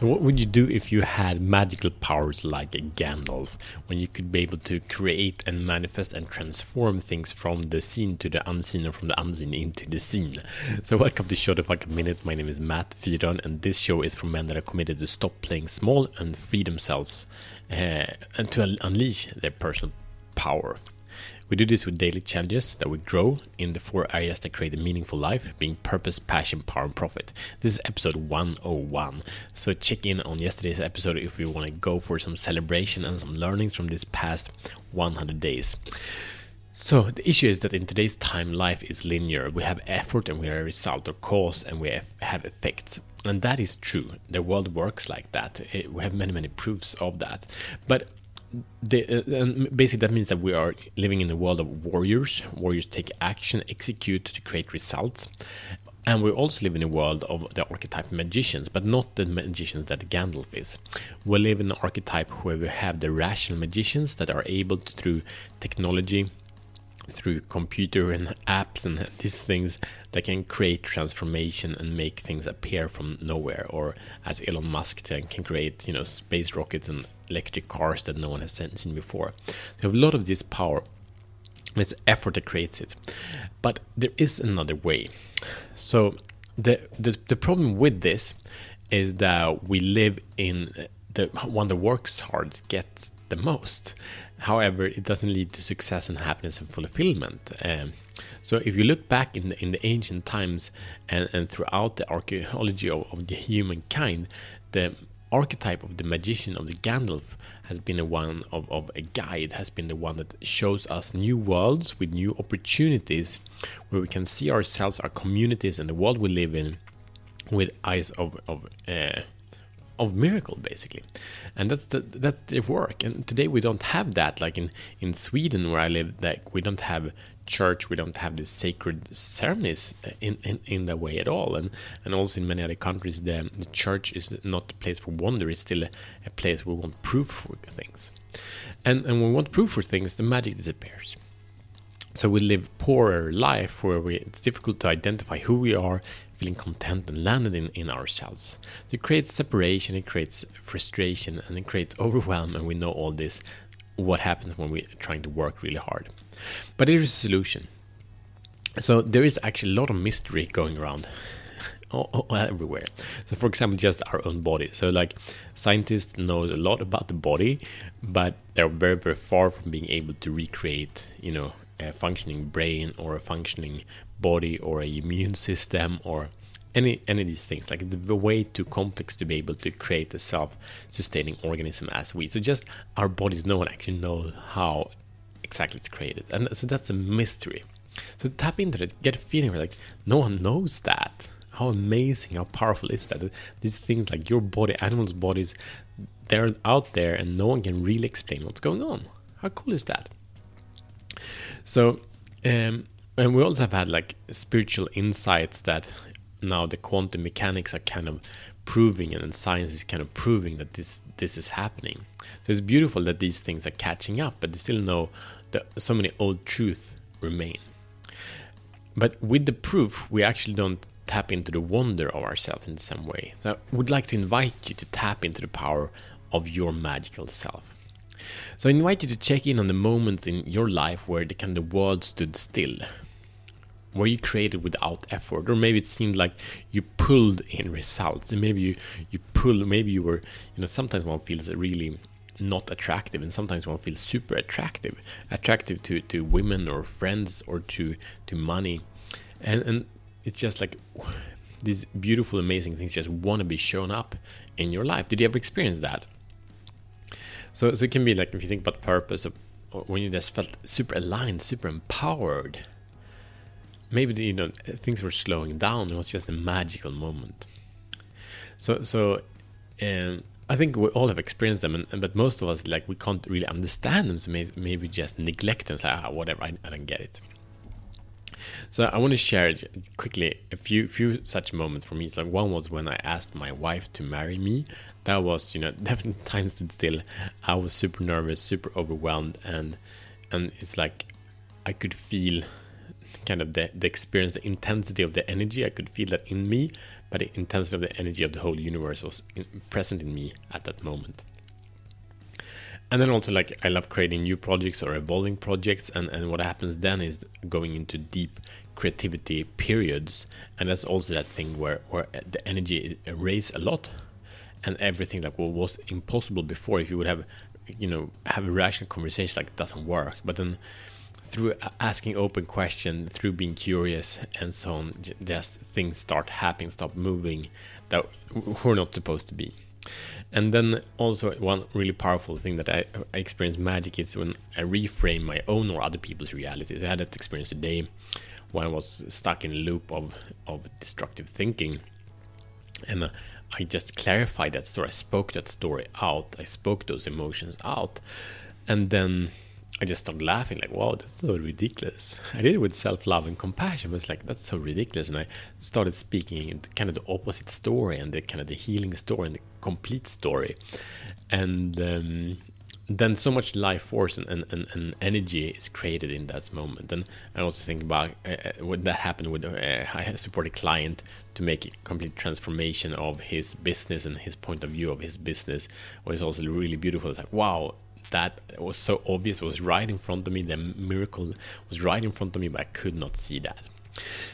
So, what would you do if you had magical powers like Gandalf, when you could be able to create and manifest and transform things from the seen to the unseen or from the unseen into the seen? So, welcome to Show the Fuck a Minute. My name is Matt Fyron, and this show is for men that are committed to stop playing small and free themselves uh, and to unleash their personal power. We do this with daily challenges that we grow in the four areas that create a meaningful life, being purpose, passion, power, and profit. This is episode 101. So check in on yesterday's episode if you want to go for some celebration and some learnings from this past 100 days. So the issue is that in today's time, life is linear. We have effort and we have a result or cause, and we have effects. And that is true. The world works like that. We have many, many proofs of that. But the, uh, basically that means that we are living in a world of warriors. Warriors take action, execute to create results. And we also live in a world of the archetype magicians, but not the magicians that Gandalf is. We live in an archetype where we have the rational magicians that are able to, through technology, through computer and apps and these things that can create transformation and make things appear from nowhere or as Elon Musk can create you know space rockets and electric cars that no one has seen before. So have a lot of this power. It's effort that creates it. But there is another way. So the the, the problem with this is that we live in the one that works hard gets the most. However, it doesn't lead to success and happiness and fulfillment. Um, so, if you look back in the, in the ancient times and, and throughout the archaeology of, of the humankind, the archetype of the magician of the Gandalf has been the one of, of a guide, has been the one that shows us new worlds with new opportunities where we can see ourselves, our communities, and the world we live in with eyes of, of uh, of miracle basically. And that's the that's the work. And today we don't have that like in in sweden where i live like we don't have church we don't have these sacred ceremonies in, in in that way at all. And and also in many other countries the, the church is not a place for wonder it's still a, a place where we want proof for things. And and when we want proof for things the magic disappears so we live poorer life where we, it's difficult to identify who we are feeling content and landed in, in ourselves. So it creates separation, it creates frustration, and it creates overwhelm. And we know all this what happens when we're trying to work really hard. But there is a solution. So there is actually a lot of mystery going around everywhere. So, for example, just our own body. So, like scientists know a lot about the body, but they're very, very far from being able to recreate, you know, a functioning brain or a functioning body or a immune system or any any of these things. Like it's way too complex to be able to create a self-sustaining organism as we. So just our bodies no one actually knows how exactly it's created. And so that's a mystery. So tap into it get a feeling like no one knows that. How amazing how powerful is that? These things like your body animals bodies they're out there and no one can really explain what's going on. How cool is that so, um, and we also have had like spiritual insights that now the quantum mechanics are kind of proving and science is kind of proving that this this is happening. So it's beautiful that these things are catching up, but they still know that so many old truths remain. But with the proof, we actually don't tap into the wonder of ourselves in some way. So I would like to invite you to tap into the power of your magical self. So I invite you to check in on the moments in your life where the kind of world stood still. Where you created without effort, or maybe it seemed like you pulled in results, and maybe you you pull, maybe you were, you know, sometimes one feels really not attractive, and sometimes one feels super attractive, attractive to to women or friends or to to money, and and it's just like these beautiful, amazing things just want to be shown up in your life. Did you ever experience that? So, so it can be like if you think about purpose, when you just felt super aligned, super empowered. Maybe you know things were slowing down. It was just a magical moment. So, so, and I think we all have experienced them, and, but most of us like we can't really understand them. So maybe, maybe just neglect them. Ah, whatever, I, I don't get it. So I want to share quickly a few few such moments for me. So one was when I asked my wife to marry me. That was you know definitely times stood still. I was super nervous, super overwhelmed, and and it's like I could feel kind of the, the experience, the intensity of the energy. I could feel that in me, but the intensity of the energy of the whole universe was in, present in me at that moment and then also like i love creating new projects or evolving projects and and what happens then is going into deep creativity periods and that's also that thing where where the energy raise a lot and everything that was impossible before if you would have you know have a rational conversation like doesn't work. But then through asking open questions through being curious and so on just things start happening stop moving that we're not supposed to be and then also one really powerful thing that I, I experience magic is when I reframe my own or other people's realities. I had that experience today when I was stuck in a loop of, of destructive thinking. And uh, I just clarified that story. I spoke that story out. I spoke those emotions out. And then I just started laughing, like, wow, that's so ridiculous. I did it with self love and compassion, but it's like, that's so ridiculous. And I started speaking kind of the opposite story and the kind of the healing story and the complete story. And um, then so much life force and, and, and, energy is created in that moment. And I also think about uh, uh what that happened with, uh, I support a client to make a complete transformation of his business and his point of view of his business, was also really beautiful. It's like, wow, that was so obvious, was right in front of me. The miracle was right in front of me, but I could not see that.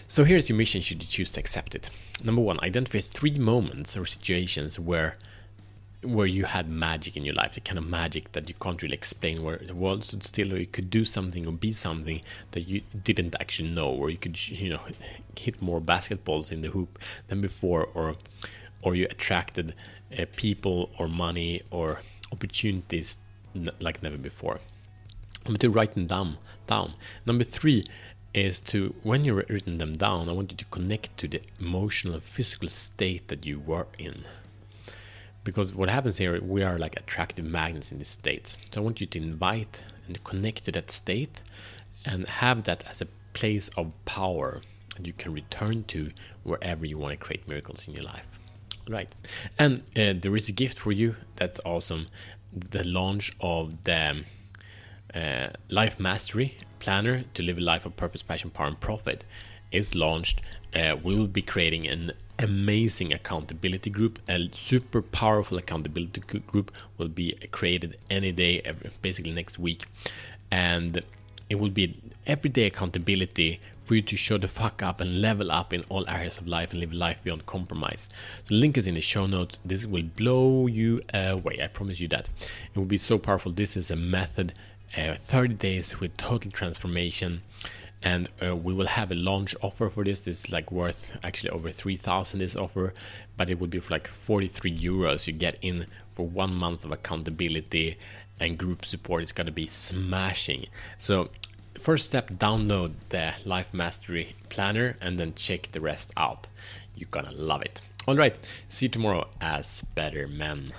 So here's your mission should you choose to accept it. Number one, identify three moments or situations where where you had magic in your life, the kind of magic that you can't really explain, where the world stood still, or you could do something or be something that you didn't actually know, or you could, you know, hit more basketballs in the hoop than before, or or you attracted uh, people or money or opportunities like never before. Number two, write them down. Down. Number three is to when you're written them down, I want you to connect to the emotional and physical state that you were in. Because what happens here, we are like attractive magnets in this state. So I want you to invite and connect to that state and have that as a place of power that you can return to wherever you want to create miracles in your life. Right. And uh, there is a gift for you. That's awesome the launch of the uh, Life Mastery Planner to live a life of purpose, passion, power, and profit is launched. Uh, we will be creating an amazing accountability group. A super powerful accountability group will be created any day, every, basically next week, and it will be everyday accountability for you to show the fuck up and level up in all areas of life and live life beyond compromise. So the link is in the show notes. This will blow you away. I promise you that. It will be so powerful. This is a method, uh, 30 days with total transformation. And uh, we will have a launch offer for this. This is like worth actually over 3000 this offer, but it would be for like 43 euros. You get in for one month of accountability and group support is going to be smashing. So first step, download the Life Mastery Planner and then check the rest out. You're gonna love it. All right, see you tomorrow as better men.